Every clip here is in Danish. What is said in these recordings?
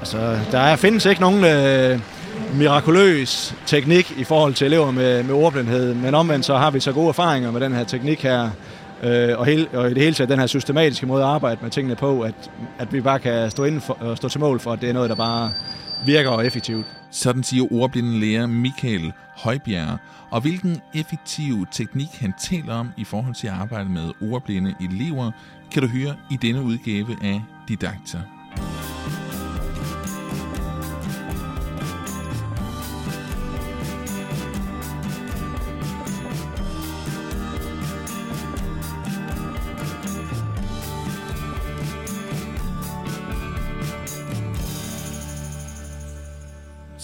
Altså, der er, findes ikke nogen øh, mirakuløs teknik i forhold til elever med, med ordblindhed, men omvendt så har vi så gode erfaringer med den her teknik her, øh, og, hele, og i det hele taget den her systematiske måde at arbejde med tingene på, at, at vi bare kan stå, inden for, og stå til mål for, at det er noget, der bare virker effektivt. Sådan siger ordblinde lærer Michael Højbjerg, og hvilken effektiv teknik han taler om i forhold til at arbejde med ordblinde elever, kan du høre i denne udgave af Didakter.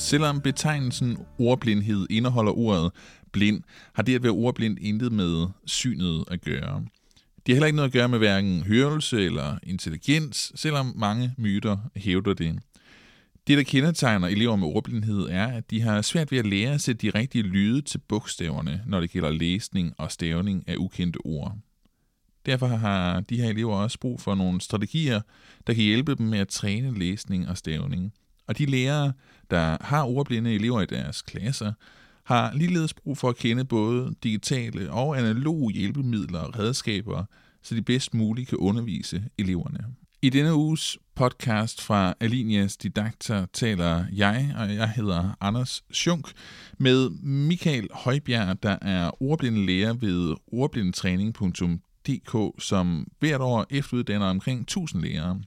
Selvom betegnelsen ordblindhed indeholder ordet blind, har det at være ordblind intet med synet at gøre. Det har heller ikke noget at gøre med hverken hørelse eller intelligens, selvom mange myter hævder det. Det, der kendetegner elever med ordblindhed, er, at de har svært ved at lære at sætte de rigtige lyde til bogstaverne, når det gælder læsning og stavning af ukendte ord. Derfor har de her elever også brug for nogle strategier, der kan hjælpe dem med at træne læsning og stavning. Og de lærere, der har ordblinde elever i deres klasser, har ligeledes brug for at kende både digitale og analoge hjælpemidler og redskaber, så de bedst muligt kan undervise eleverne. I denne uges podcast fra Alinias Didakter taler jeg, og jeg hedder Anders Schunk, med Michael Højbjerg, der er ordblindelærer ved ordblindetræning.dk, som hvert år efteruddanner omkring 1000 lærere.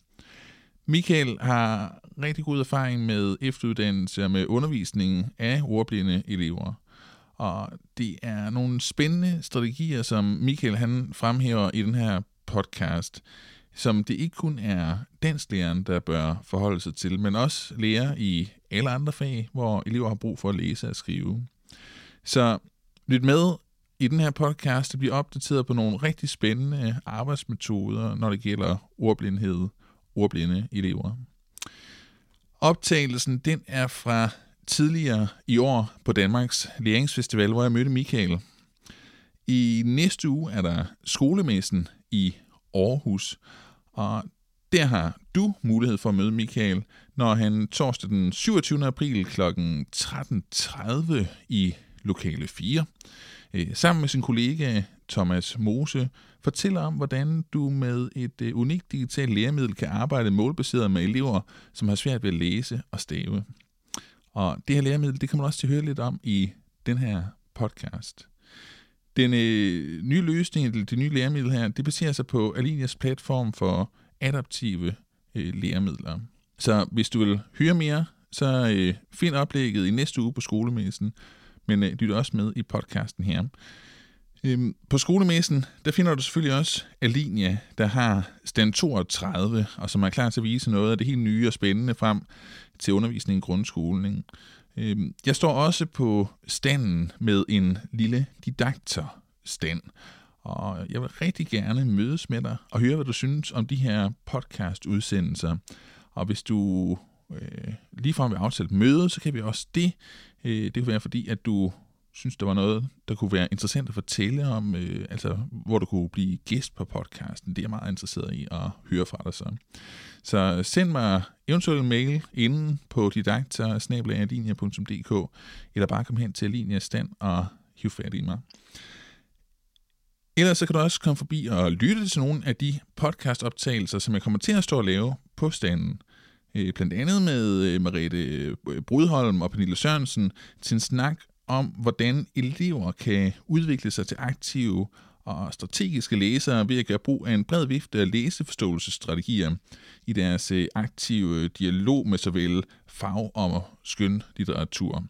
Michael har rigtig god erfaring med efteruddannelse og med undervisning af ordblinde elever. Og det er nogle spændende strategier, som Michael han fremhæver i den her podcast, som det ikke kun er dansklæreren, der bør forholde sig til, men også lærer i alle andre fag, hvor elever har brug for at læse og skrive. Så lyt med i den her podcast, det bliver opdateret på nogle rigtig spændende arbejdsmetoder, når det gælder ordblindhed, ordblinde elever. Optagelsen den er fra tidligere i år på Danmarks Læringsfestival, hvor jeg mødte Michael. I næste uge er der skolemessen i Aarhus, og der har du mulighed for at møde Michael, når han torsdag den 27. april kl. 13.30 i lokale 4, eh, sammen med sin kollega Thomas Mose, fortæller om, hvordan du med et øh, unikt digitalt læremiddel kan arbejde målbaseret med elever, som har svært ved at læse og stave. Og det her læremiddel, det kan man også til at høre lidt om i den her podcast. Den øh, nye løsning, det nye læremiddel her, det baserer sig på Alinias platform for adaptive øh, læremidler. Så hvis du vil høre mere, så øh, find oplægget i næste uge på skolemessen, men øh, lyt også med i podcasten her. Øhm, på skolemessen, der finder du selvfølgelig også Alinia, der har stand 32, og som er klar til at vise noget af det helt nye og spændende frem til undervisning i grundskolen. Øhm, jeg står også på standen med en lille didakterstand, og jeg vil rigtig gerne mødes med dig og høre, hvad du synes om de her podcast-udsendelser. Og hvis du øh, ligefrem vil aftale møde, så kan vi også det. Øh, det kan være fordi, at du synes, der var noget, der kunne være interessant at fortælle om, øh, altså hvor du kunne blive gæst på podcasten. Det er jeg meget interesseret i at høre fra dig så. Så send mig eventuelt mail inden på didakter eller bare kom hen til Alinias stand og hiv fat i mig. Ellers så kan du også komme forbi og lytte til nogle af de podcastoptagelser, som jeg kommer til at stå og lave på standen. Øh, blandt andet med øh, Mariette øh, Brudholm og Pernille Sørensen til en snak om, hvordan elever kan udvikle sig til aktive og strategiske læsere ved at gøre brug af en bred vifte af læseforståelsesstrategier i deres øh, aktive øh, dialog med såvel fag- og skønlitteratur.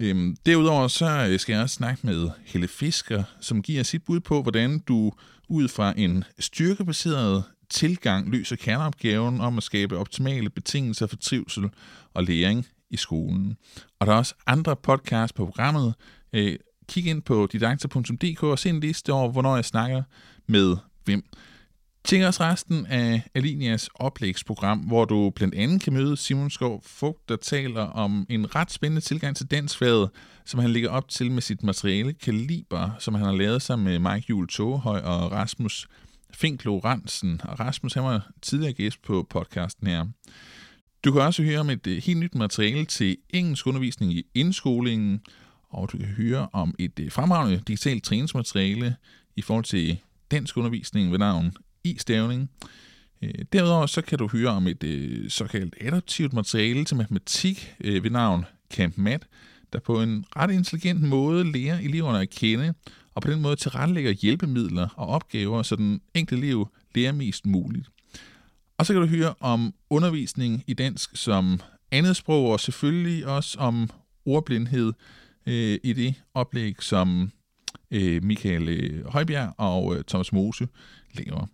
Øhm, derudover så øh, skal jeg også snakke med Helle Fisker, som giver sit bud på, hvordan du ud fra en styrkebaseret tilgang løser kerneopgaven om at skabe optimale betingelser for trivsel og læring i skolen. Og der er også andre podcasts på programmet. Øh, kig ind på didakter.dk og se en liste over, hvornår jeg snakker med hvem. Tjek også resten af Alinias oplægsprogram, hvor du blandt andet kan møde Simon Skov Fugt, der taler om en ret spændende tilgang til dansfaget, som han ligger op til med sit materiale Kaliber, som han har lavet sammen med Mike Juhl Togehøj og Rasmus Fink Lorentzen. Og Rasmus han var tidligere gæst på podcasten her. Du kan også høre om et øh, helt nyt materiale til engelsk undervisning i indskolingen, og du kan høre om et øh, fremragende digitalt træningsmateriale i forhold til dansk undervisning ved navn i-stavning. Øh, derudover så kan du høre om et såkaldt adaptivt materiale til matematik ved navn Camp Mat, der på en ret intelligent måde lærer eleverne at kende, og på den måde tilrettelægger hjælpemidler og opgaver, så den enkelte elev lærer mest muligt. Og så kan du høre om undervisning i dansk som andet sprog, og selvfølgelig også om ordblindhed øh, i det oplæg, som øh, Michael øh, Højbjerg og øh, Thomas Mose laver.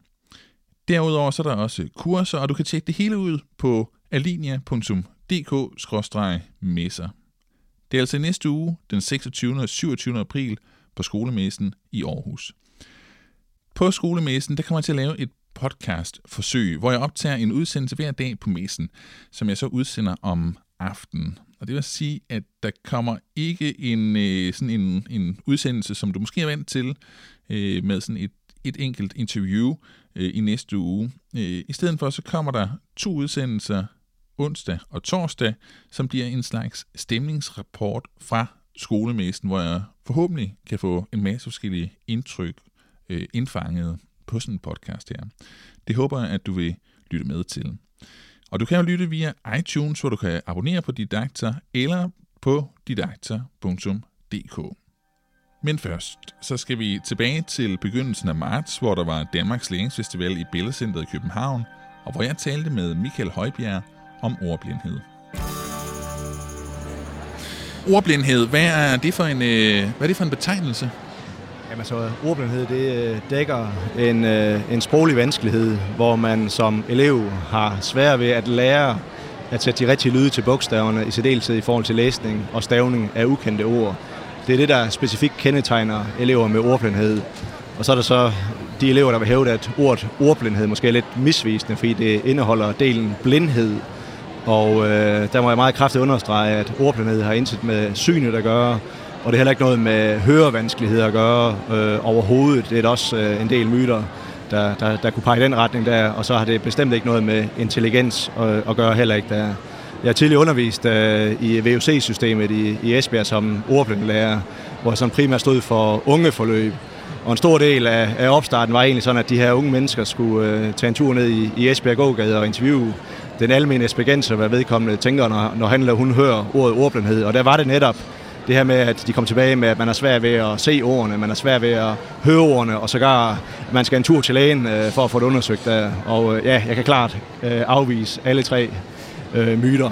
Derudover så er der også kurser, og du kan tjekke det hele ud på alinia.dk-messer. Det er altså næste uge, den 26. og 27. april, på skolemessen i Aarhus. På skolemessen, der kommer jeg til at lave et podcast-forsøg, hvor jeg optager en udsendelse hver dag på messen, som jeg så udsender om aftenen. Og det vil sige, at der kommer ikke en, øh, sådan en, en udsendelse, som du måske er vant til, øh, med sådan et, et enkelt interview øh, i næste uge. Øh, I stedet for så kommer der to udsendelser onsdag og torsdag, som bliver en slags stemningsrapport fra skolemæsten, hvor jeg forhåbentlig kan få en masse forskellige indtryk øh, indfanget på sådan en podcast her. Det håber jeg, at du vil lytte med til. Og du kan jo lytte via iTunes, hvor du kan abonnere på Didakter, eller på didakter.dk. Men først, så skal vi tilbage til begyndelsen af marts, hvor der var Danmarks Læringsfestival i Billedcenteret i København, og hvor jeg talte med Michael Højbjerg om ordblindhed. Ordblindhed, hvad er det for en, øh, hvad er det for en betegnelse? Jamen så ordblindhed, det øh, dækker en, øh, en sproglig vanskelighed, hvor man som elev har svært ved at lære at sætte de rigtige lyde til bogstaverne, i særdeleshed i forhold til læsning og stavning af ukendte ord. Det er det, der specifikt kendetegner elever med ordblindhed. Og så er der så de elever, der vil hævde, at ordet ordblindhed måske er lidt misvisende, fordi det indeholder delen blindhed. Og øh, der må jeg meget kraftigt understrege, at ordblindhed har intet med synet at gøre, og det er heller ikke noget med hørevanskeligheder at gøre øh, overhovedet. Det er også øh, en del myter, der, der, der kunne pege i den retning der, og så har det bestemt ikke noget med intelligens at, at gøre heller ikke der. Jeg har tidligere undervist øh, i VUC-systemet i, i Esbjerg som ordblindelærer, hvor jeg sådan primært stod for unge forløb. Og en stor del af, af opstarten var egentlig sådan, at de her unge mennesker skulle øh, tage en tur ned i, i Esbjerg gågade og interviewe den almindelige esbjergenser, hvad vedkommende tænker, når, når han eller hun hører ordet ordblindhed. Og der var det netop det her med, at de kom tilbage med, at man er svær ved at se ordene, man er svær ved at høre ordene, og sågar, man skal en tur til lægen øh, for at få det undersøgt. Der. Og øh, ja, jeg kan klart øh, afvise alle tre øh, myter.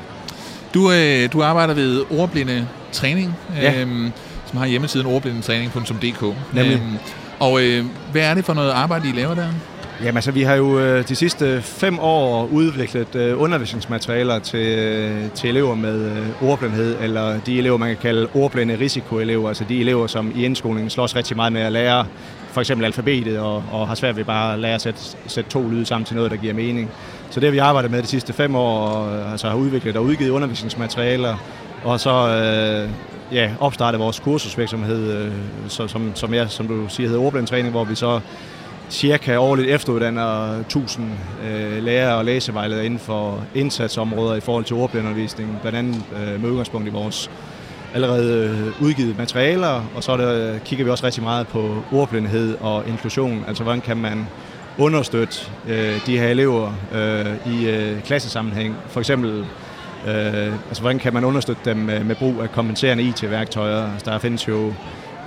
Du, øh, du arbejder ved ordblinde træning, Ja. øhm, som har hjemmesiden ordblindetræning.dk. Nemlig. Øhm, og øh, hvad er det for noget arbejde, I laver der? Jamen altså, vi har jo øh, de sidste fem år udviklet øh, undervisningsmaterialer til, øh, til elever med øh, ordblindhed, eller de elever, man kan kalde ordblinde risikoelever, altså de elever, som i indskolingen slås rigtig meget med at lære for eksempel alfabetet, og, og har svært ved bare at lære at sætte, sætte to lyde sammen til noget, der giver mening. Så det har vi arbejdet med de sidste fem år, og øh, altså har udviklet og udgivet undervisningsmaterialer, og så øh, ja, opstartet vores kursusvirksomhed, øh, så, som, som, jeg, som du siger, hedder ordblindtræning, hvor vi så cirka årligt efteruddanner 1000 øh, lærere og læsevejledere inden for indsatsområder i forhold til ordblindeundervisning, blandt andet øh, med udgangspunkt i vores allerede øh, udgivet materialer, og så der, kigger vi også rigtig meget på ordblindhed og inklusion, altså hvordan kan man understøtte øh, de her elever øh, i øh, klassesammenhæng. For eksempel, øh, altså hvordan kan man understøtte dem med, med brug af kompenserende IT-værktøjer. Altså, der findes jo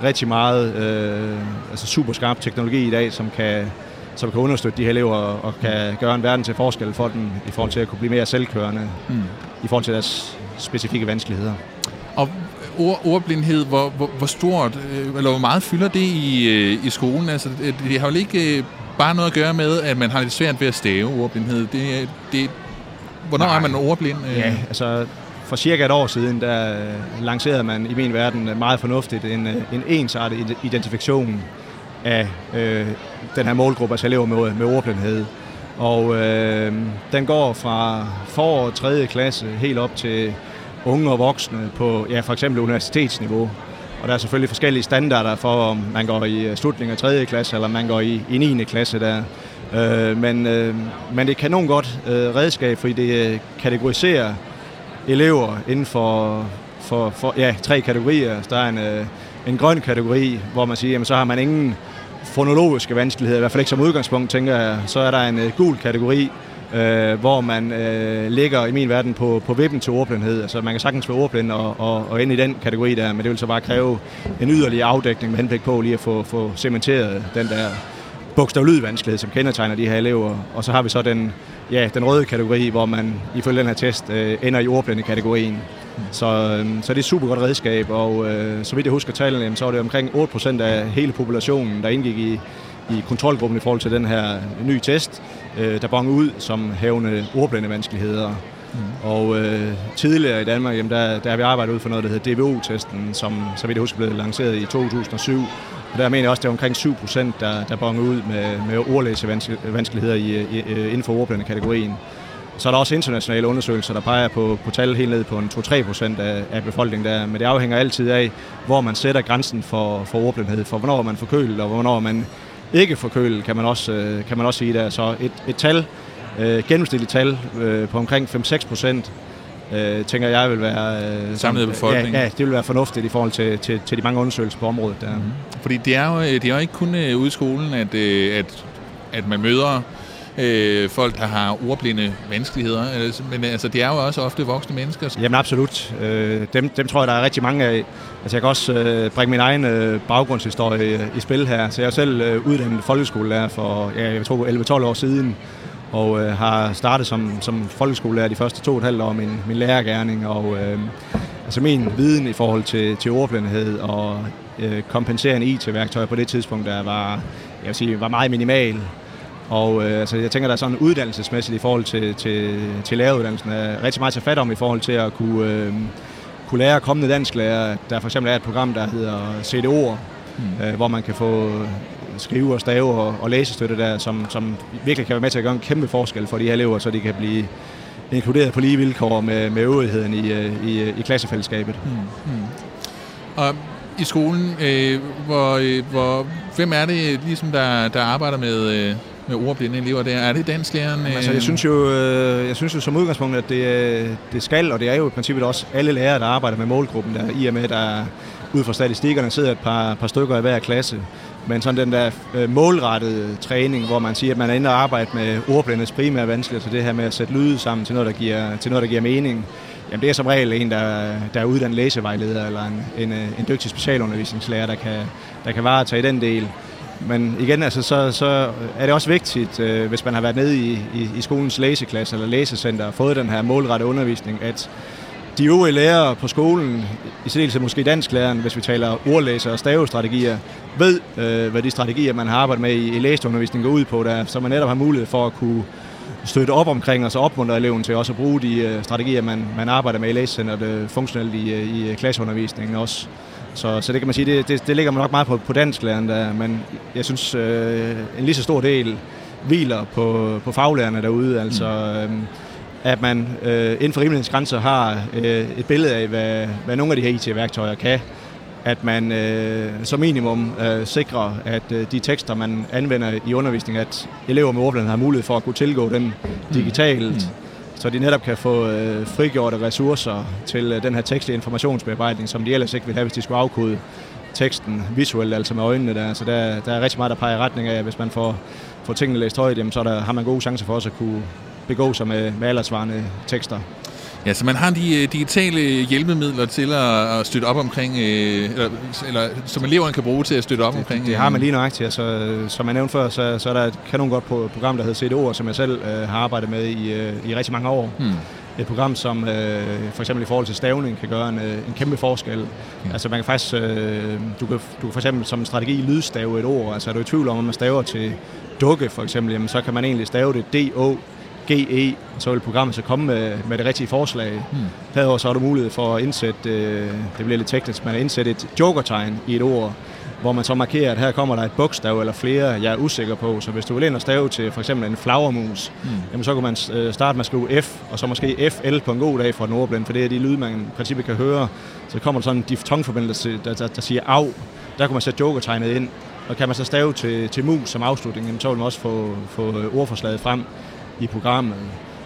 rigtig meget øh, altså super skarp teknologi i dag, som kan, som kan understøtte de her elever og kan gøre en verden til forskel for dem i forhold til at kunne blive mere selvkørende Mm. i forhold til deres specifikke vanskeligheder. Og ord, ordblindhed, hvor, hvor, hvor stort, øh, eller hvor meget fylder det i, øh, i skolen? Altså, det, har jo ikke øh, bare noget at gøre med, at man har lidt svært ved at stave ordblindhed. Det, det, hvornår Nej. er man ordblind? Ja, altså for cirka et år siden, der øh, lancerede man i min verden øh, meget fornuftigt en, øh, en ensartet identifikation af øh, den her målgruppe, altså elever med, med ordblindhed. Og øh, den går fra forår 3. klasse helt op til unge og voksne på ja, for eksempel universitetsniveau. Og der er selvfølgelig forskellige standarder for, om man går i slutningen af 3. klasse, eller man går i, i 9. klasse der. Øh, men, øh, men det er kanon godt øh, redskab, fordi det øh, kategoriserer elever inden for, for, for ja, tre kategorier. Der er en, øh, en grøn kategori, hvor man siger, jamen, så har man ingen fonologiske vanskeligheder, i hvert fald ikke som udgangspunkt, tænker jeg. Så er der en øh, gul kategori, øh, hvor man øh, ligger i min verden på, på vippen til ordblindhed. Altså man kan sagtens være ordblind og, og, og ind i den kategori der, men det vil så bare kræve en yderligere afdækning med henblik på lige at få, få cementeret den der bogstavlydvanskelighed, som kendetegner de her elever. Og så har vi så den, ja, den røde kategori, hvor man ifølge den her test øh, ender i ordblinde kategorien. Så, øh, så det er et super godt redskab, og øh, så vidt jeg husker tallene, så var det omkring 8% af hele populationen, der indgik i, i kontrolgruppen i forhold til den her nye test, øh, der bonger ud som havende ordblinde vanskeligheder. Mm. Og øh, tidligere i Danmark, jamen, der, der har vi arbejdet ud for noget, der hedder DVO-testen, som så vidt jeg husker blev lanceret i 2007. Og der mener jeg også, at det er omkring 7 procent, der, der bonger ud med, med ordlæsevanskeligheder i, i, inden for ordblinde-kategorien. Så er der også internationale undersøgelser, der peger på, på tal helt ned på en 2-3 procent af, af befolkningen der. Men det afhænger altid af, hvor man sætter grænsen for, for ordblindhed, for hvornår man forkølet og hvornår man ikke forkølet, kan man også, øh, kan man også sige der. Så et, et tal, øh, gennemsnitligt tal øh, på omkring 5-6 procent, øh, tænker jeg vil være... Øh, Samlet befolkning. Ja, ja, det vil være fornuftigt i forhold til, til, til de mange undersøgelser på området. Der. Mm-hmm. Fordi det er, jo, det er jo ikke kun øh, ude i skolen, at, øh, at, at man møder øh, folk, der har ordblinde vanskeligheder. Men altså, det er jo også ofte voksne mennesker. Jamen absolut. Øh, dem, dem tror jeg, der er rigtig mange af. Altså, jeg kan også øh, bringe min egen øh, baggrundshistorie i, i spil her. Så jeg er selv øh, uddannet folkeskolelærer for, ja, jeg tror, 11-12 år siden og øh, har startet som, som folkeskolelærer de første to og et halvt år min, min lærergærning, og øh, altså min viden i forhold til, til ordblindhed og øh, kompenserende IT-værktøjer på det tidspunkt, der var, jeg vil sige, var meget minimal. Og øh, altså, jeg tænker, der er sådan uddannelsesmæssigt i forhold til, til, til læreruddannelsen er rigtig meget til fat om i forhold til at kunne, øh, kunne lære kommende dansklærer. Der for eksempel er et program, der hedder CDO, mm. øh, hvor man kan få skrive og stave og, og læsestøtte der, som, som virkelig kan være med til at gøre en kæmpe forskel for de her elever, så de kan blive inkluderet på lige vilkår med, med øvrigheden i, øh, i, i klassefællesskabet. Mm. Mm. Og i skolen, øh, hvor, øh, hvor, hvem er det, ligesom der, der arbejder med, øh, med ordblinde elever der? Er det dansklæreren? Øh? Altså, jeg synes jo, øh, jeg synes jo som udgangspunkt, at det, det skal, og det er jo i princippet også alle lærere, der arbejder med målgruppen, der i og med, der ud fra statistikkerne sidder et par, par stykker i hver klasse. Men sådan den der øh, målrettede øh, træning, hvor man siger, at man er inde og arbejde med ordblindes primære vanskeligheder, så det her med at sætte lyde sammen til noget, der giver, til noget, der giver mening, jamen det er som regel en, der, der er uddannet læsevejleder, eller en, en, øh, en dygtig specialundervisningslærer, der kan, der kan varetage den del. Men igen, altså, så, så er det også vigtigt, øh, hvis man har været nede i, i, i skolens læseklasse eller læsecenter og fået den her målrettede undervisning, at de øvrige lærere på skolen, i særdeleshed måske dansklæreren, hvis vi taler ordlæser og stavestrategier, ved, øh, hvad de strategier, man har arbejdet med i, i læseundervisning går ud på, der, så man netop har mulighed for at kunne støtte op omkring, og så opmuntre eleven til også at bruge de øh, strategier, man, man arbejder med i læsecenteret, øh, funktionelt i, øh, i klasseundervisningen også. Så, så det kan man sige, det, det, det ligger man nok meget på, på dansklæreren, der, men jeg synes, øh, en lige så stor del hviler på, på faglærerne derude. Altså, øh, at man øh, inden for rimelighedsgrænser har øh, et billede af, hvad, hvad nogle af de her IT-værktøjer kan. At man øh, som minimum øh, sikrer, at øh, de tekster, man anvender i undervisningen, at elever med ordblindhed har mulighed for at kunne tilgå dem digitalt, mm. så de netop kan få øh, frigjorte ressourcer til øh, den her tekstlige informationsbearbejdning, som de ellers ikke ville have, hvis de skulle afkode teksten visuelt, altså med øjnene der. Så der, der er rigtig meget, der peger i retning af, at hvis man får, får tingene læst højt, jamen, så der, har man gode chancer for også at kunne begå sig med, med aldersvarende tekster. Ja, så man har de øh, digitale hjælpemidler til at, at støtte op omkring, øh, eller, eller som eleverne kan bruge til at støtte op det, omkring. Det, det har man lige nøjagtigt. Altså, som jeg nævnte før, så, så er der et kanon godt program, der hedder CDO, som jeg selv øh, har arbejdet med i, øh, i rigtig mange år. Hmm. Et program, som øh, for eksempel i forhold til stavning kan gøre en, øh, en kæmpe forskel. Ja. Altså man kan faktisk, øh, du, kan, du kan for eksempel som en strategi lydstave et ord. Altså er du i tvivl om, at man staver til dukke for eksempel, jamen, så kan man egentlig stave det D-O GE, så vil programmet så komme med, med det rigtige forslag. Hmm. Herudover så har du mulighed for at indsætte, øh, det bliver lidt teknisk, men at indsætte et jokertegn i et ord, hvor man så markerer, at her kommer der et bogstav eller flere, jeg er usikker på. Så hvis du vil ind og stave til for eksempel en flagermus, mm. jamen så kan man øh, starte med at skrive F, og så måske FL på en god dag for den ordblind, for det er de lyde, man i princippet kan høre. Så kommer der sådan en diftongforbindelse, der, der, der siger af. Der kan man sætte jokertegnet ind, og kan man så stave til, til mus som afslutning, jamen, så vil man også få, få ordforslaget frem i programmet.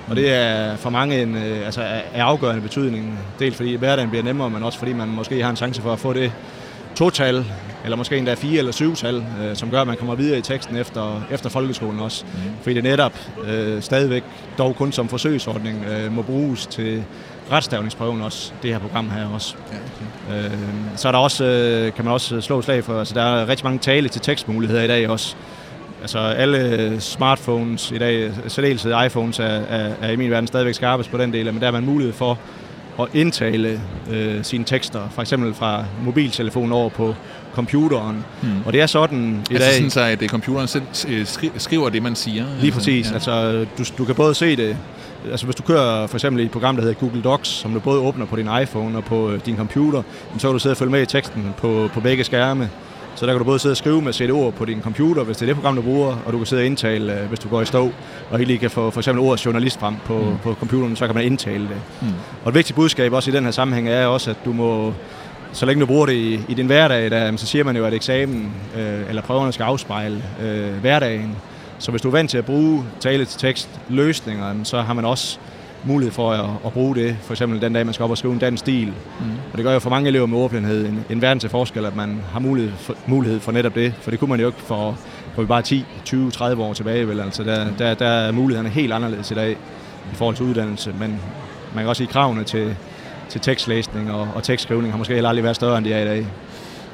Og det er for mange en, øh, altså, er afgørende betydning. Dels fordi hverdagen bliver nemmere, men også fordi man måske har en chance for at få det total, eller måske endda fire eller syv tal, øh, som gør, at man kommer videre i teksten efter, efter folkeskolen også. Mm. Fordi det netop øh, stadigvæk, dog kun som forsøgsordning, øh, må bruges til retstavningsprøven også, det her program her også. Ja, okay. øh, så er der også, øh, kan man også slå slag for, altså der er rigtig mange tale til tekstmuligheder i dag også. Altså alle smartphones i dag, særdeleshed iPhones, er, er, er i min verden stadigvæk skarpest på den del, men der er man mulighed for at indtale øh, sine tekster, for eksempel fra mobiltelefonen over på computeren. Hmm. Og det er sådan i altså dag... sådan så, at computeren selv skriver det, man siger? Lige altså, præcis. Ja. Altså, du, du kan både se det altså hvis du kører for eksempel i et program, der hedder Google Docs, som du både åbner på din iPhone og på øh, din computer, så kan du sidde og følge med i teksten på, på begge skærme. Så der kan du både sidde og skrive med sætte ord på din computer, hvis det er det program, du bruger, og du kan sidde og indtale, øh, hvis du går i stå, og lige kan få for eksempel ordet journalist frem på, mm. på computeren, så kan man indtale det. Mm. Og et vigtigt budskab også i den her sammenhæng er også, at du må, så længe du bruger det i, i din hverdag, der, så siger man jo, at eksamen øh, eller prøverne skal afspejle øh, hverdagen. Så hvis du er vant til at bruge tale til tekst løsninger, så har man også mulighed for at, at bruge det. For eksempel den dag, man skal op og skrive en dansk stil. Mm. Og det gør jo for mange elever med ordblindhed en, en verden til forskel, at man har mulighed for, mulighed for netop det. For det kunne man jo ikke for, for bare 10, 20, 30 år tilbage. Vel? Altså der, der, der er mulighederne helt anderledes i dag i forhold til uddannelse. Men man kan også sige, at kravene til, til tekstlæsning og, og tekstskrivning har måske heller aldrig været større, end de er i dag.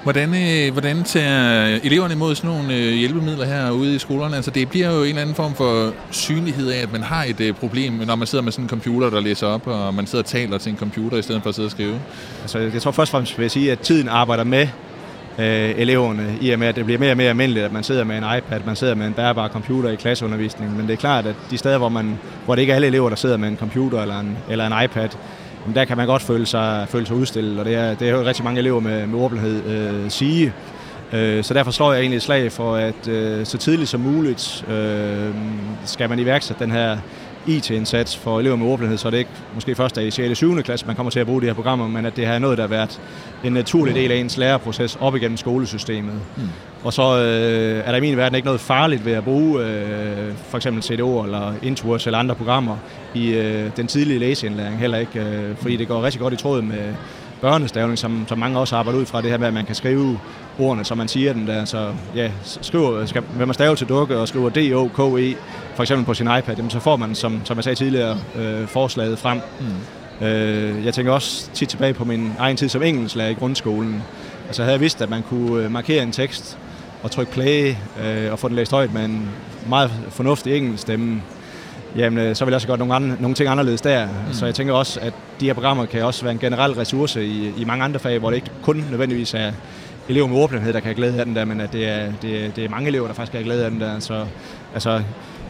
Hvordan, øh, hvordan tager eleverne imod sådan nogle øh, hjælpemidler her ude i skolerne? Altså det bliver jo en eller anden form for synlighed af, at man har et øh, problem, når man sidder med sådan en computer, der læser op, og man sidder og taler til en computer, i stedet for at sidde og skrive. Altså jeg tror først og fremmest vil jeg sige, at tiden arbejder med øh, eleverne, i og med, at det bliver mere og mere almindeligt, at man sidder med en iPad, man sidder med en bærbar computer i klasseundervisningen. Men det er klart, at de steder, hvor, man, hvor det ikke er alle elever, der sidder med en computer eller en, eller en iPad, der kan man godt føle sig, føle sig udstillet, og det er, det er jo rigtig mange elever med, med ordblindhed øh, sige. Øh, så derfor slår jeg egentlig et slag for, at øh, så tidligt som muligt øh, skal man iværksætte den her IT-indsats for elever med ordblindhed, så det ikke måske først er i 6. og 7. klasse, man kommer til at bruge de her programmer, men at det her er noget, der har været en naturlig del af ens læreproces op igennem skolesystemet. Mm. Og så øh, er der i min verden ikke noget farligt ved at bruge øh, for eksempel CDO eller Intuos eller andre programmer i øh, den tidlige læseindlæring heller ikke, øh, fordi det går rigtig godt i tråd med børnestavning, som, som mange også arbejder ud fra det her med, at man kan skrive ordene, som man siger den der. Så ja, skriver, skal, hvis man staver til dukke og skriver D-O-K-E, for eksempel på sin iPad, jamen, så får man, som, som jeg sagde tidligere, øh, forslaget frem. Mm. Øh, jeg tænker også tit tilbage på min egen tid som engelsklærer i grundskolen. Altså havde jeg vidst, at man kunne øh, markere en tekst og trykke play øh, og få den læst højt med en meget fornuftig engelsk stemme, jamen øh, så vil jeg også gøre nogle, andre, nogle ting anderledes der. Mm. Så jeg tænker også, at de her programmer kan også være en generel ressource i, i mange andre fag, hvor det ikke kun nødvendigvis er elever med ordblindhed, der kan have glæde af den der, men at det er, det, det er mange elever, der faktisk kan have glæde af den der. Så altså,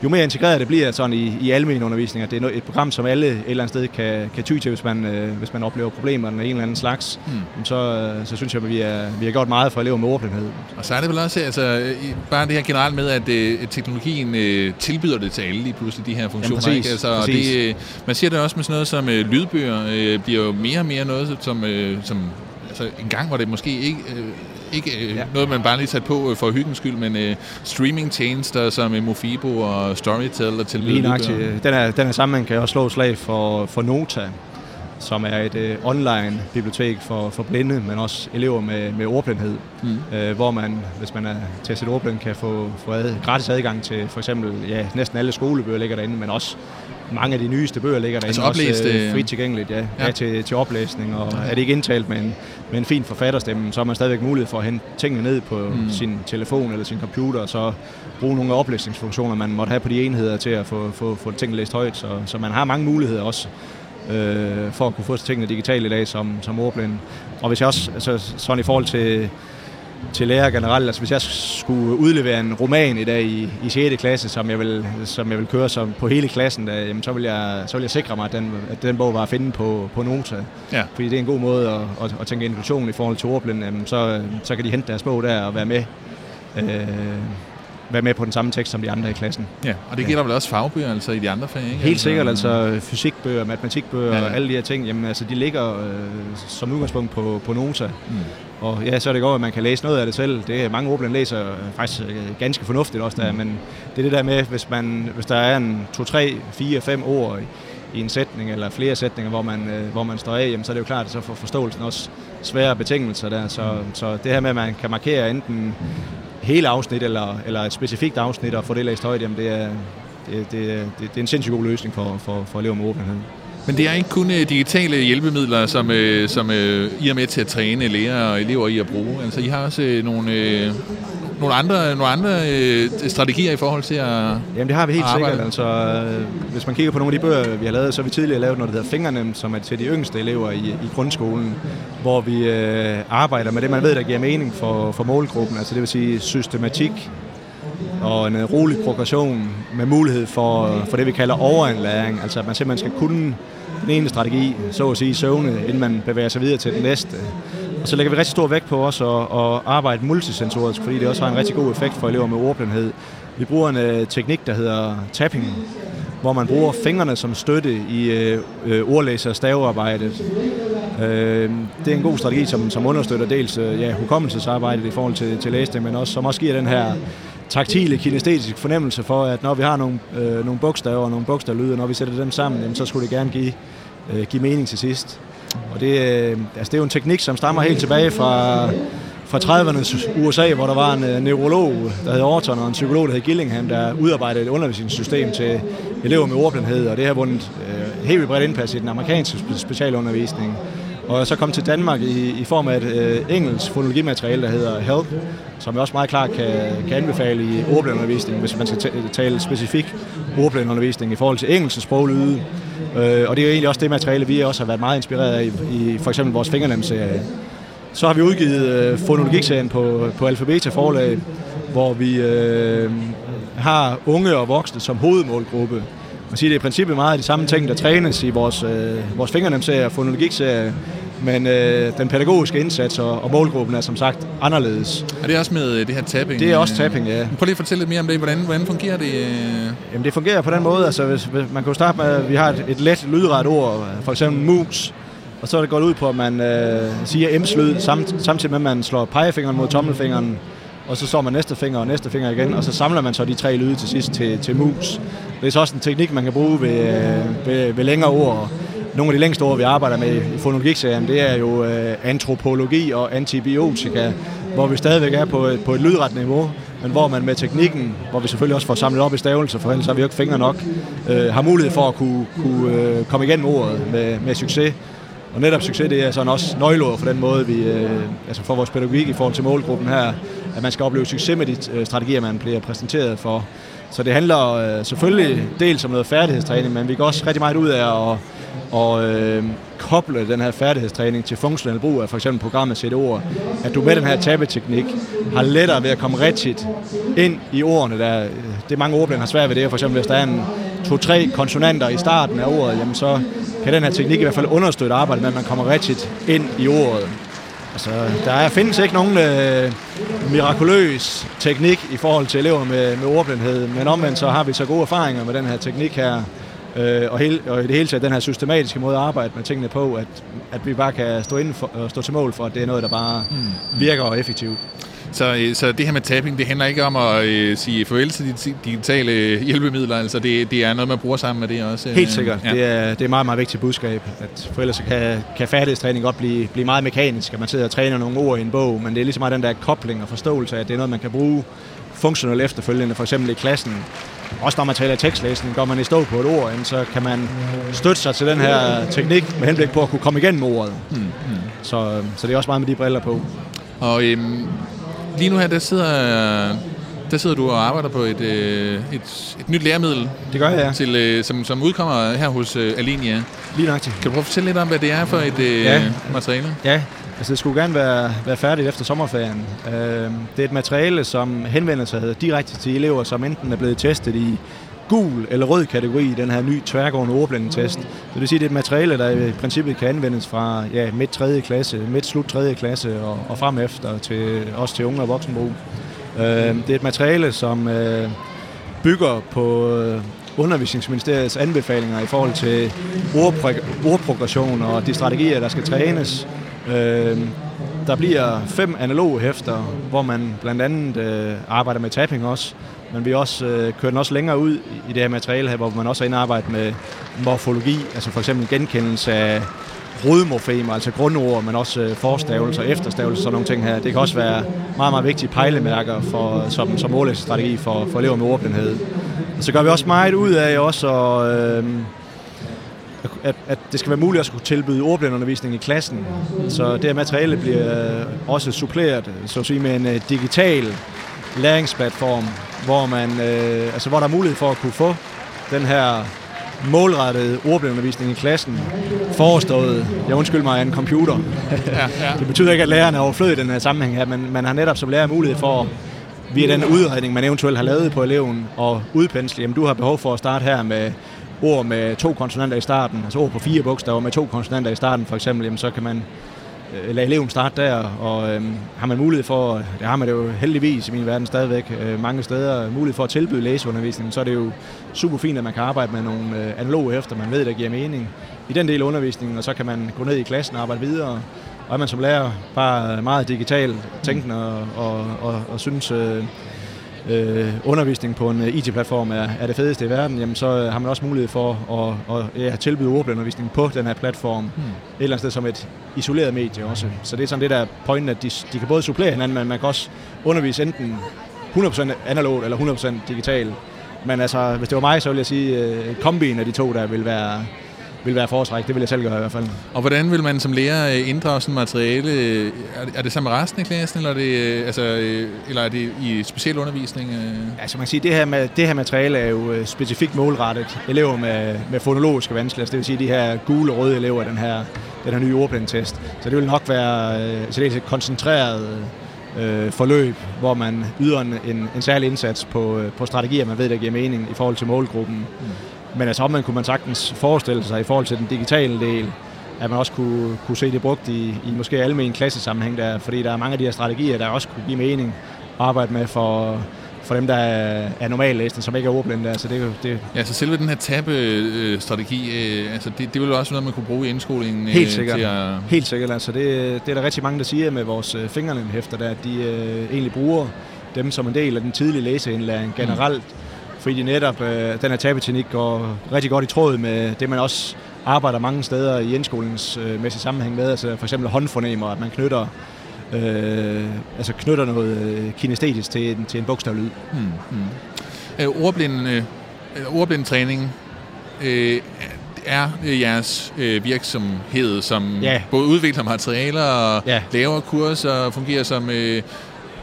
jo mere integreret det bliver sådan i, i almen undervisning, at det er et program, som alle et eller andet sted kan, kan ty til, hvis man, øh, hvis man oplever problemer af en eller anden slags, mm. så, øh, så synes jeg, at vi, er, vi har gjort meget for elever med ordblindhed. Og så er det vel også altså, bare det her generelt med, at øh, teknologien øh, tilbyder det til alle lige pludselig, de her funktioner. Jamen, præcis, ikke? Altså, præcis. Det, øh, man siger det også med sådan noget som øh, lydbøger, øh, bliver jo mere og mere noget, som, øh, som altså, en gang var det måske ikke... Øh, ikke øh, ja. noget, man bare lige sat på øh, for hyggens skyld, men øh, streaming-tjenester som øh, Mofibo og Storytel og til Lige til, den er, den er sammen, kan også slå slag for, for Nota, som er et øh, online bibliotek for, for blinde, men også elever med, med ordblindhed, mm. øh, hvor man, hvis man er testet ordblind, kan få, få ad, gratis adgang til for eksempel, ja, næsten alle skolebøger ligger derinde, men også mange af de nyeste bøger ligger derinde, altså oplæst, også øh, frit tilgængeligt ja, ja. Ja, til, til oplæsning, og er det ikke indtalt med en, med en fin forfatterstemme, så har man stadigvæk mulighed for at hente tingene ned på mm. sin telefon eller sin computer, og så bruge nogle af oplæsningsfunktioner, man måtte have på de enheder til at få, få, få tingene læst højt, så, så man har mange muligheder også øh, for at kunne få tingene digitalt i dag som, som ordblind. Og hvis jeg også, altså, sådan i forhold til til lærer generelt. Altså hvis jeg skulle udlevere en roman i dag i, i 6. klasse, som jeg vil, som jeg vil køre som på hele klassen, da, jamen, så, vil jeg, så vil jeg sikre mig, at den, at den bog var at finde på, på Nota. Ja. Fordi det er en god måde at, at, at tænke inklusion i forhold til ordblinde. Jamen, så, så kan de hente deres bog der og være med. Øh, være med på den samme tekst som de andre i klassen. Ja, og det gælder vel også fagbøger altså i de andre fag, ikke? Helt sikkert, altså fysikbøger, matematikbøger Ja, ja, ja. og alle de her ting, jamen altså de ligger øh, som udgangspunkt på, på Nota. Mm. Og ja, så er det godt, at man kan læse noget af det selv. Det er mange ordblinde læser øh, faktisk øh, ganske fornuftigt også der, men det er det der med, hvis, man, hvis der er en 2, 3, 4, 5 ord i, i en sætning eller flere sætninger, hvor man, øh, hvor man står af, jamen, så er det jo klart, at så får forståelsen også svære betingelser der. Så, så det her med, at man kan markere enten hele afsnit eller, eller et specifikt afsnit og få det læst højt, jamen det er, det, det, det, det er en sindssygt god løsning for, for, for elever med ordblindhed. Men det er ikke kun øh, digitale hjælpemidler, som, øh, som øh, I er med til at træne lærere og elever i at bruge. Altså, I har også nogle, nogle andre, nogle andre øh, strategier i forhold til at... Jamen det har vi helt sikkert. Altså, øh, hvis man kigger på nogle af de bøger, vi har lavet, så har vi tidligere lavet noget, der hedder Fingernem, som er til de yngste elever i, i grundskolen, hvor vi øh, arbejder med det, man ved, der giver mening for, for målgruppen. Altså det vil sige systematik og en øh, rolig progression med mulighed for, for det, vi kalder overindlæring. Altså at man simpelthen skal kunne den ene strategi, så at sige søvne, inden man bevæger sig videre til den næste. Og så lægger vi rigtig stor vægt på også at, at arbejde multisensorisk, fordi det også har en rigtig god effekt for elever med ordblindhed. Vi bruger en øh, teknik, der hedder tapping, hvor man bruger fingrene som støtte i øh, øh ordlæser- og stavearbejdet. Øh, det er en god strategi, som, som understøtter dels øh, ja, hukommelsesarbejdet i forhold til, til læsning, men også, som også giver den her taktile, kinestetiske fornemmelse for, at når vi har nogle, øh, nogle bogstaver og nogle bogstavlyde, når vi sætter dem sammen, jamen, så skulle det gerne give, øh, give mening til sidst. Og det, øh, altså, det er jo en teknik, som stammer helt tilbage fra, fra 30'ernes USA, hvor der var en øh, neurolog, der hed Orton, og en psykolog, der hed Gillingham, der udarbejdede et undervisningssystem til elever med ordblindhed, og det har vundet øh, helt bredt indpas i den amerikanske specialundervisning. Og så kom til Danmark i, i form af et øh, engelsk fonologimateriale, der hedder HELP, som jeg også meget klart kan, kan anbefale i ordblindeundervisning, hvis man skal tale specifik ordblindeundervisning i forhold til engelsk sproglyde. Øh, og det er jo egentlig også det materiale, vi også har været meget inspireret af i, i for eksempel vores fingernemserie. Så har vi udgivet øh, fonologikserien på, på Alphabeta forlag, hvor vi øh, har unge og voksne som hovedmålgruppe. Man siger, det er i princippet meget af de samme ting, der trænes i vores, øh, vores fingernemserie og fonologikserie, men øh, den pædagogiske indsats og, og målgruppen er som sagt anderledes. Er det også med øh, det her tapping? Det er også tapping, ja. Prøv lige at fortælle lidt mere om det. Hvordan, hvordan fungerer det? øh? Jamen det fungerer på den måde, altså hvis, man kan jo starte med, at vi har et, et let lydret ord, for eksempel mus, og så er det gået ud på, at man øh, siger ems-lyd, samt, samtidig med, at man slår pegefingeren mod tommelfingeren, og så slår man næste finger og næste finger igen, og så samler man så de tre lyde til sidst til, til mus. Det er så også en teknik, man kan bruge ved, øh, ved, ved længere ord. Nogle af de længste ord, vi arbejder med i fonologikserien, det er jo øh, antropologi og antibiotika, hvor vi stadigvæk er på et, på et lydret niveau, men hvor man med teknikken, hvor vi selvfølgelig også får samlet op i stavelser, for ellers har vi jo ikke fingre nok, øh, har mulighed for at kunne, kunne øh, komme igennem ordet med, med succes. Og netop succes, det er sådan også nøgleord for den måde, vi, øh, altså for vores pædagogik i forhold til målgruppen her, at man skal opleve succes med de øh, strategier, man bliver præsenteret for. Så det handler øh, selvfølgelig dels om noget færdighedstræning, men vi går også rigtig meget ud af at og øh, koble den her færdighedstræning til funktionel brug af for eksempel programmet Sæt ord, at du med den her tabeteknik har lettere ved at komme rigtigt ind i ordene. Der, det det mange ordblinde har svært ved det, for eksempel hvis der er en to-tre konsonanter i starten af ordet, jamen så kan den her teknik i hvert fald understøtte arbejdet med, at man kommer rigtigt ind i ordet. Altså, der er, findes ikke nogen øh, mirakuløs teknik i forhold til elever med, med ordblindhed, men omvendt så har vi så gode erfaringer med den her teknik her, øh, og, hele, og i det hele taget den her systematiske måde at arbejde med tingene på, at, at vi bare kan stå, inden for, øh, stå til mål for, at det er noget, der bare mm. virker og effektivt. Så, øh, så det her med tapping, det handler ikke om at øh, sige farvel til de digitale hjælpemidler, altså det, det er noget, man bruger sammen med det også? øh? Helt sikkert. Ja. Det, er, det er meget, meget vigtigt budskab, at for ellers kan, kan færdighedstræning godt blive, blive meget mekanisk, at man sidder og træner nogle ord i en bog, men det er ligesom meget den der kobling og forståelse af, at det er noget, man kan bruge funktionelt efterfølgende, for eksempel i klassen. Også når man taler tekstlæsning, går man i stå på et ord, så kan man støtte sig til den her teknik med henblik på at kunne komme igennem ordet. Mm, mm. Så, så det er også meget med de briller på. Og øhm, lige nu her, der sidder, der sidder du og arbejder på et, øh, et, et nyt læremiddel, Det gør jeg, ja. til, øh, som, som udkommer her hos øh, Alinia. Lige nøjagtigt. Kan du prøve at fortælle lidt om, hvad det er for et Ja. materiale? Ja, Altså det skulle gerne være, være færdigt efter sommerferien. Øh, det er et materiale, som henvender sig direkte til elever, som enten er blevet testet i gul eller rød kategori i den her nye tværgående ordblændetest. Så det vil sige, at det er et materiale, der i princippet kan anvendes fra ja, midt 3. klasse, midt slut 3. klasse og, og frem efter til, også til unge og voksenbrug. Øh, det er et materiale, som øh, bygger på øh, undervisningsministeriets anbefalinger i forhold til ordprogression og de strategier, der skal trænes. Øh, der bliver fem analoge hæfter, hvor man blandt andet øh, arbejder med tapping også, men vi også øh, kører den også længere ud i det her materiale her, hvor man også er inde arbejde med morfologi, altså for eksempel genkendelse af rodmorfemer, altså grundord, men også øh, forstavelser, efterstavelser, sådan nogle ting her. Det kan også være meget, meget vigtige pejlemærker for, som, som målægstrategi for, for elever med ordblindhed. Og så gør vi også meget ud af også at, øh, at, at det skal være muligt at skulle tilbyde ordblindeundervisning i klassen. Så det her materiale bliver også suppleret så at sige, med en uh, digital læringsplatform, hvor, man, øh, altså, hvor der er mulighed for at kunne få den her målrettede ordblindeundervisning i klassen forestået, jeg undskyld mig, af en computer. ja, ja. det betyder ikke, at læreren er overflødig i den her sammenhæng her, men man har netop som lærer mulighed for via den udredning, man eventuelt har lavet på eleven, og udpensle, jamen du har behov for at starte her med ord med to konsonanter i starten, altså ord på fire bogstaver med to konsonanter i starten for eksempel, jamen så kan man øh, lade eleven starte der, og øh, har man mulighed for, det har man det jo heldigvis i min verden stadigvæk øh, mange steder, mulighed for at tilbyde læseundervisning, så er det jo super fint, at man kan arbejde med nogle øh, analoge efter, man ved, der giver mening i den del af undervisningen, og så kan man gå ned i klassen og arbejde videre, og er man som lærer bare meget digital tænkende og, og, og, og synes, øh, øh, undervisning på en øh, IT-platform er, er det fedeste i verden, jamen så øh, har man også mulighed for at, at ja, tilbyde ordblindeundervisning på den her platform, hmm. et eller andet sted som et isoleret medie også. Så det er sådan det der pointen, at de, de kan både supplere hinanden, men man kan også undervise enten 100% analogt eller 100% digital. Men altså, hvis det var mig, så ville jeg sige, at kombinen af de to der vil være, vil være foretræk. Det vil jeg selv gøre i hvert fald. Og hvordan vil man som lærer øh, inddrage sådan materiale? Er det sammen med resten af klassen, eller er det, øh, altså, øh, eller er det i speciel undervisning? Altså man kan sige, det her, med, det her materiale er jo specifikt målrettet elever med, med fonologiske vanskeligheder. Det vil sige de her gule og røde elever, den her, den her nye ordblindtest. Så det vil nok være så det er et koncentreret øh, forløb, hvor man yder en, en, en særlig indsats på, på strategier, man ved, der giver mening i forhold til målgruppen. Mm. Men altså omvendt kunne man sagtens forestille sig i forhold til den digitale del, at man også kunne, kunne se det brugt i, i måske almen klassesammenhæng der, fordi der er mange af de her strategier, der også kunne give mening at arbejde med for, for dem, der er, er normallæsende, som ikke er ordblinde. Altså det, det, ja, så selve den her tabbe-strategi, øh, altså det, det vil jo også være noget, man kunne bruge i indskolingen. Øh, Helt sikkert. Til at... Helt sikkert. Altså det, det er der rigtig mange, der siger med vores øh, fingernemhæfter, der, at de øh, egentlig bruger dem som en del af den tidlige læseindlæring generelt. Mm fordi netop øh, den her tabeteknik går rigtig godt i tråd med det, man også arbejder mange steder i indskolingens øh, sammenhæng med, altså for eksempel håndfornemer, at man knytter øh, altså knytter noget øh, kinestetisk til en, til en bogstavlyd. Hmm. Hmm. Øh, ordblind, øh, ordblindtræning øh, er jeres øh, virksomhed, som ja. både udvikler materialer og ja. laver kurser og fungerer som øh,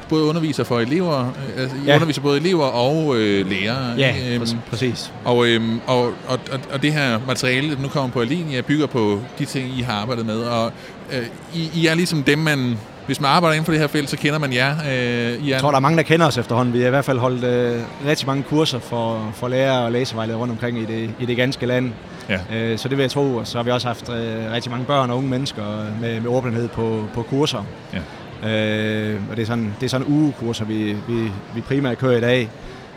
både underviser for elever, altså ja. underviser både elever og øh, lærere. Ja, øhm, præcis. Og, øhm, og, og, og, og det her materiale, der nu kommer på Alinea, bygger på de ting, I har arbejdet med. Og øh, I, I er ligesom dem, man hvis man arbejder inden for det her felt, så kender man jer. Øh, I. Jeg tror, der er mange, der kender os efterhånden. Vi har i hvert fald holdt øh, rigtig mange kurser for, for lærere og læsevejledere rundt omkring i det, i det ganske land. Ja. Øh, så det vil jeg tro. Og så har vi også haft øh, rigtig mange børn og unge mennesker med, med ordentlighed på, på kurser. Ja. Øh, og det er sådan, det er sådan ugekurser, vi, vi, vi primært kører i dag,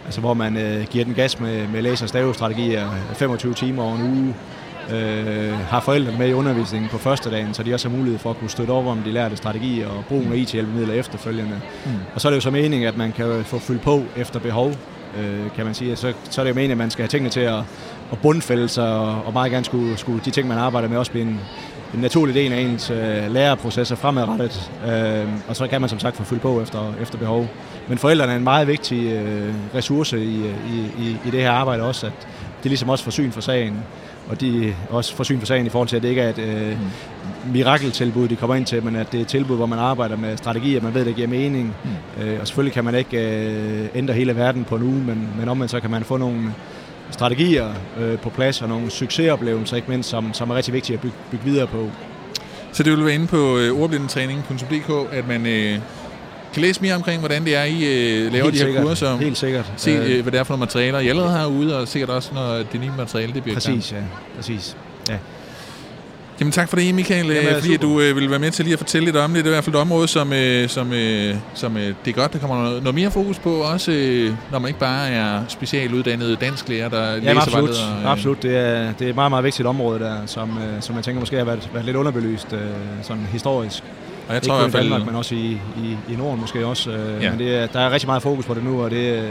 altså hvor man øh, giver den gas med, med læse- og stavestrategier 25 timer over en uge. Øh, har forældrene med i undervisningen på første dagen, så de også har mulighed for at kunne støtte over om de lærte strategier og brugen af IT-hjælpemidler efterfølgende. Mm. Og så er det jo så meningen, at man kan få fyldt på efter behov, øh, kan man sige. Så, så er det jo meningen, at man skal have tingene til at, at bundfælde sig, og, og meget gerne skulle, skulle de ting, man arbejder med, også blive en, en naturlig del af ens øh, læreprocesser fremadrettet, øh, og så kan man som sagt få fyldt på efter, efter behov. Men forældrene er en meget vigtig øh, ressource i, i, i, i det her arbejde også, at det ligesom også får syn for sagen, og de også får syn for sagen i forhold til, at det ikke er et øh, mirakeltilbud, de kommer ind til, men at det er et tilbud, hvor man arbejder med strategier, man ved, der giver mening. Mm. Øh, og selvfølgelig kan man ikke øh, ændre hele verden på en uge, men, men omvendt så kan man få nogle strategier øh, på plads og nogle succesoplevelser, ikke mindst, som, som er rigtig vigtige at bygge, bygge videre på. Så det vil være inde på øh, ordblindetræning.dk, at man øh, kan læse mere omkring, hvordan det er, I øh, laver Helt de her sikkert. kurser. Helt sikkert. Se, Øh, øh, hvad det er for nogle materialer, I allerede har ude, og sikkert også, når det nye materiale det bliver Præcis, ja. Præcis. Ja. Jamen tak for det, Michael, Jamen, Jamen, fordi super. du øh, vil være med til lige at fortælle lidt om det. Det er i hvert fald et område, som, øh, som, øh, som øh, det er godt, der kommer noget, noget mere fokus på, også øh, når man ikke bare er specialuddannet dansklærer, der Jamen, læser absolut. vejleder, øh. absolut. Det er, det er et meget, meget vigtigt område der, som, øh, som jeg tænker måske har været, været lidt underbelyst øh, sådan historisk. Og jeg Ikke tror i kun i Danmark, men også i, i, i Norden måske også. Øh, Ja. Men det er, der er rigtig meget fokus på det nu, og det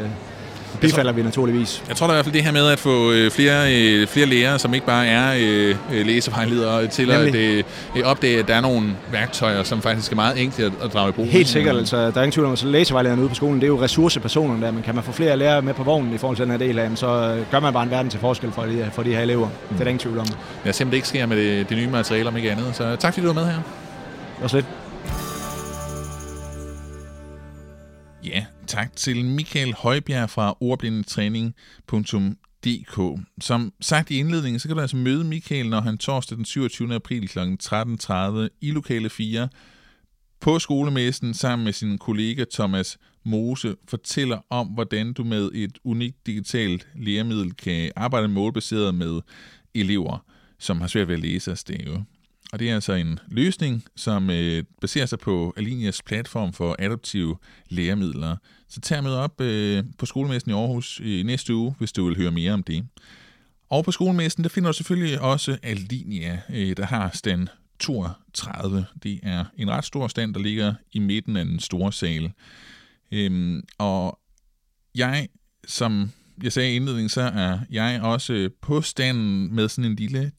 bifalder vi naturligvis. jeg tror da i hvert fald det her med at få øh, flere, øh, flere lærere, som ikke bare er øh, øh, læsevejledere, til at Nemlig. øh, øh, opdage, at der er nogle værktøjer, som faktisk er meget enkle at, at drage i brug. Helt sikkert, altså, der er ingen tvivl om, at læsevejlederne ude på skolen, det er jo ressourcepersonerne der, men kan man få flere lærere med på vognen i forhold til den her del af dem, så gør man bare en verden til forskel for de, for de her elever. Det er der ingen tvivl om. Jeg simpelthen ikke sker med det, det nye materiale, om ikke andet. Så tak fordi du var med her. Også lidt. Ja, tak til Michael Højbjerg fra ordblindetræning.dk. Som sagt i indledningen, så kan du altså møde Michael, når han torsdag den 27. april kl. 13.30 i lokale 4 på skolemessen sammen med sin kollega Thomas Mose fortæller om, hvordan du med et unikt digitalt læremiddel kan arbejde målbaseret med elever, som har svært ved at læse og stave. Og det er altså en løsning, som øh, baserer sig på Alinias platform for adaptive læremidler. Så tag med op øh, på skolemessen i Aarhus i næste uge, hvis du vil høre mere om det. Og på skolemessen, der finder du selvfølgelig også Alinia, øh, der har stand 32. Det er en ret stor stand, der ligger i midten af den store sal. Øhm, og jeg, som jeg sagde i indledningen, så er jeg også på standen med sådan en lille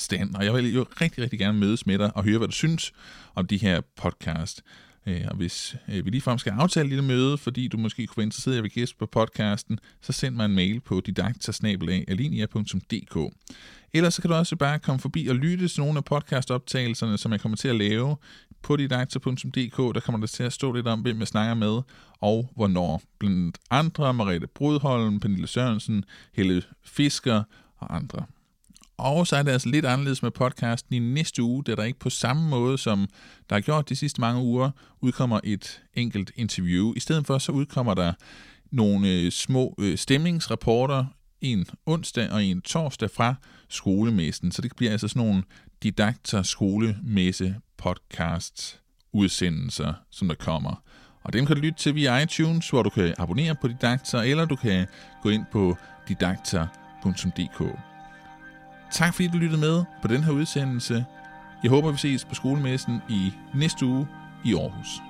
didakter-stand, og jeg vil jo rigtig, rigtig gerne mødes med dig og høre, hvad du synes om de her podcast. Øh, og hvis øh, vi ligefrem skal aftale et lille møde, fordi du måske kunne være interesseret i at være gæst på podcasten, så send mig en mail på didaktasnabelag.alinia.dk Ellers så kan du også bare komme forbi og lytte til nogle af podcastoptagelserne, som jeg kommer til at lave på didakta.dk. Der kommer der til at stå lidt om, hvem jeg snakker med og hvornår. Blandt andre Mariette Brudholm, Pernille Sørensen, Helle Fisker og andre. Og så er det altså lidt anderledes med podcasten i næste uge, da der ikke på samme måde, som der har gjort de sidste mange uger, udkommer et enkelt interview. I stedet for så udkommer der nogle øh, små øh, stemningsrapporter en onsdag og en torsdag fra skolemessen. Så det bliver altså sådan nogle didakter skolemesse podcast udsendelser, som der kommer. Og dem kan du lytte til via iTunes, hvor du kan abonnere på Didakter, eller du kan gå ind på didakter.dk. Tak fordi du lyttede med på den her udsendelse. Jeg håber, vi ses på skolemessen i næste uge i Aarhus.